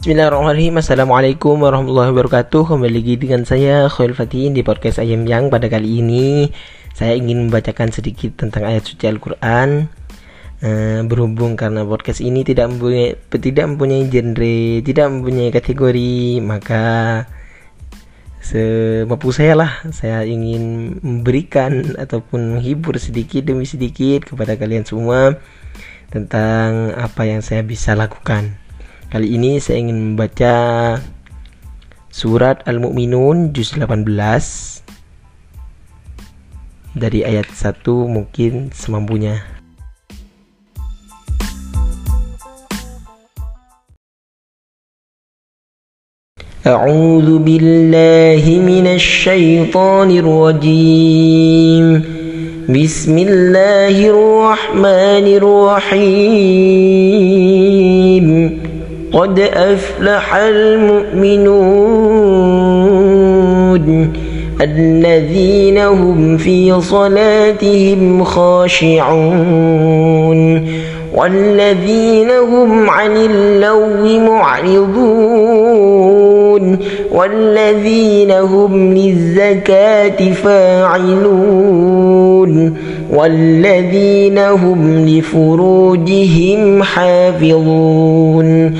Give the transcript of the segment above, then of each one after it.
Bismillahirrahmanirrahim. Assalamualaikum warahmatullahi wabarakatuh. Kembali lagi dengan saya Khail Fatin di podcast Ayam Yang. Pada kali ini Saya ingin membacakan sedikit tentang ayat suci Al-Quran. Uh, Berhubung karena podcast ini tidak mempunyai, tidak mempunyai genre Tidak mempunyai kategori Maka Semampu saya lah Saya ingin memberikan Ataupun menghibur sedikit demi sedikit Kepada kalian semua Tentang apa yang saya bisa lakukan Kali ini saya ingin membaca surat Al-Mu'minun juz 18 dari ayat 1 mungkin semampunya. أعوذ بالله من الشيطان الرجيم بسم الله الرحمن الرحيم قد أفلح المؤمنون الذين هم في صلاتهم خاشعون والذين هم عن اللو معرضون والذين هم للزكاة فاعلون والذين هم لفروجهم حافظون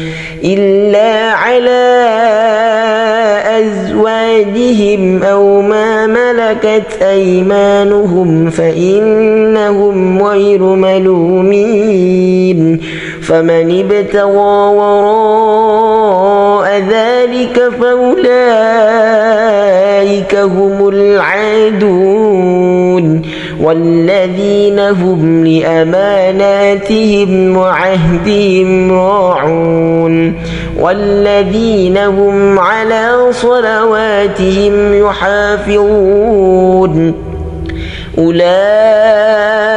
إلا على أزواجهم أو ما ملكت أيمانهم فإنهم غير ملومين فمن ابتغى وراء ذلك فأولئك هم العادون والذين هم لأماناتهم وعهدهم راعون والذين هم على صلواتهم يحافظون أولئك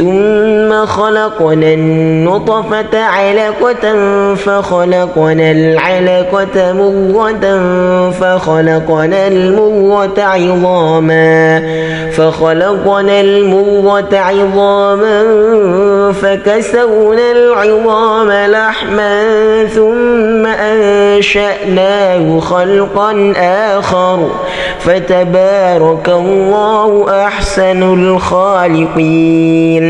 ثم خلقنا النطفة علقة فخلقنا العلقة مضغة فخلقنا المضغة عظاما فخلقنا المضغة عظاما فكسونا العظام لحما ثم أنشأناه خلقا آخر فتبارك الله أحسن الخالقين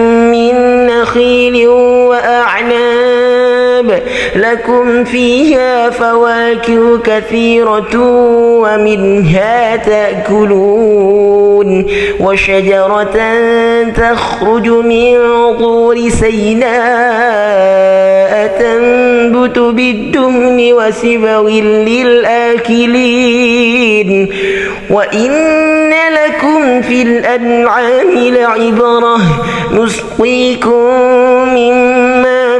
لكم فيها فواكه كثيرة ومنها تأكلون وشجرة تخرج من طور سيناء تنبت بالدهن وسبغ للآكلين وإن لكم في الأنعام لعبرة نسقيكم مما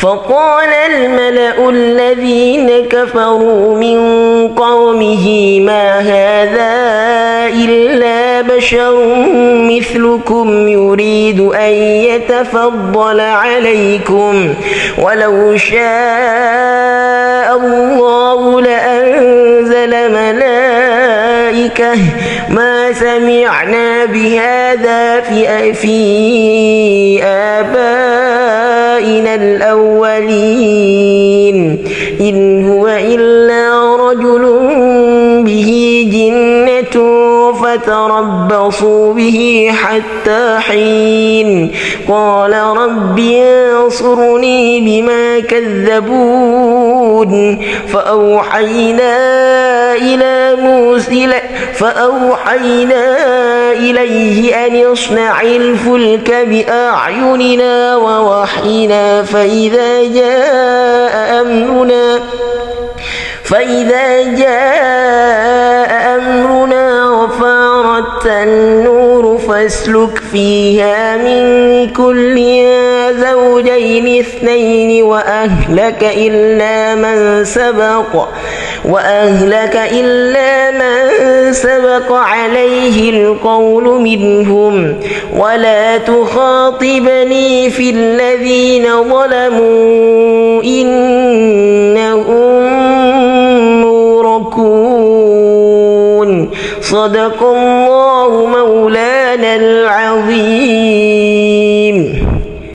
فقال الملأ الذين كفروا من قومه ما هذا إلا بشر مثلكم يريد أن يتفضل عليكم ولو شاء الله لأنزل ملائكة ما سمعنا بهذا في, في آبائنا. الأولين. إن هو فتربصوا به حتى حين. قال رب انصرني بما كذبون. فأوحينا إلى موسى فأوحينا إليه أن يصنع الفلك بأعيننا ووحينا. فإذا جاء أمرنا فإذا جاء أمرنا وفارت النور فاسلك فيها من كل زوجين اثنين وأهلك إلا من سبق وأهلك إلا من سبق عليه القول منهم. ولا تخاطبني في الذين ظلموا صدق الله مولانا العظيم.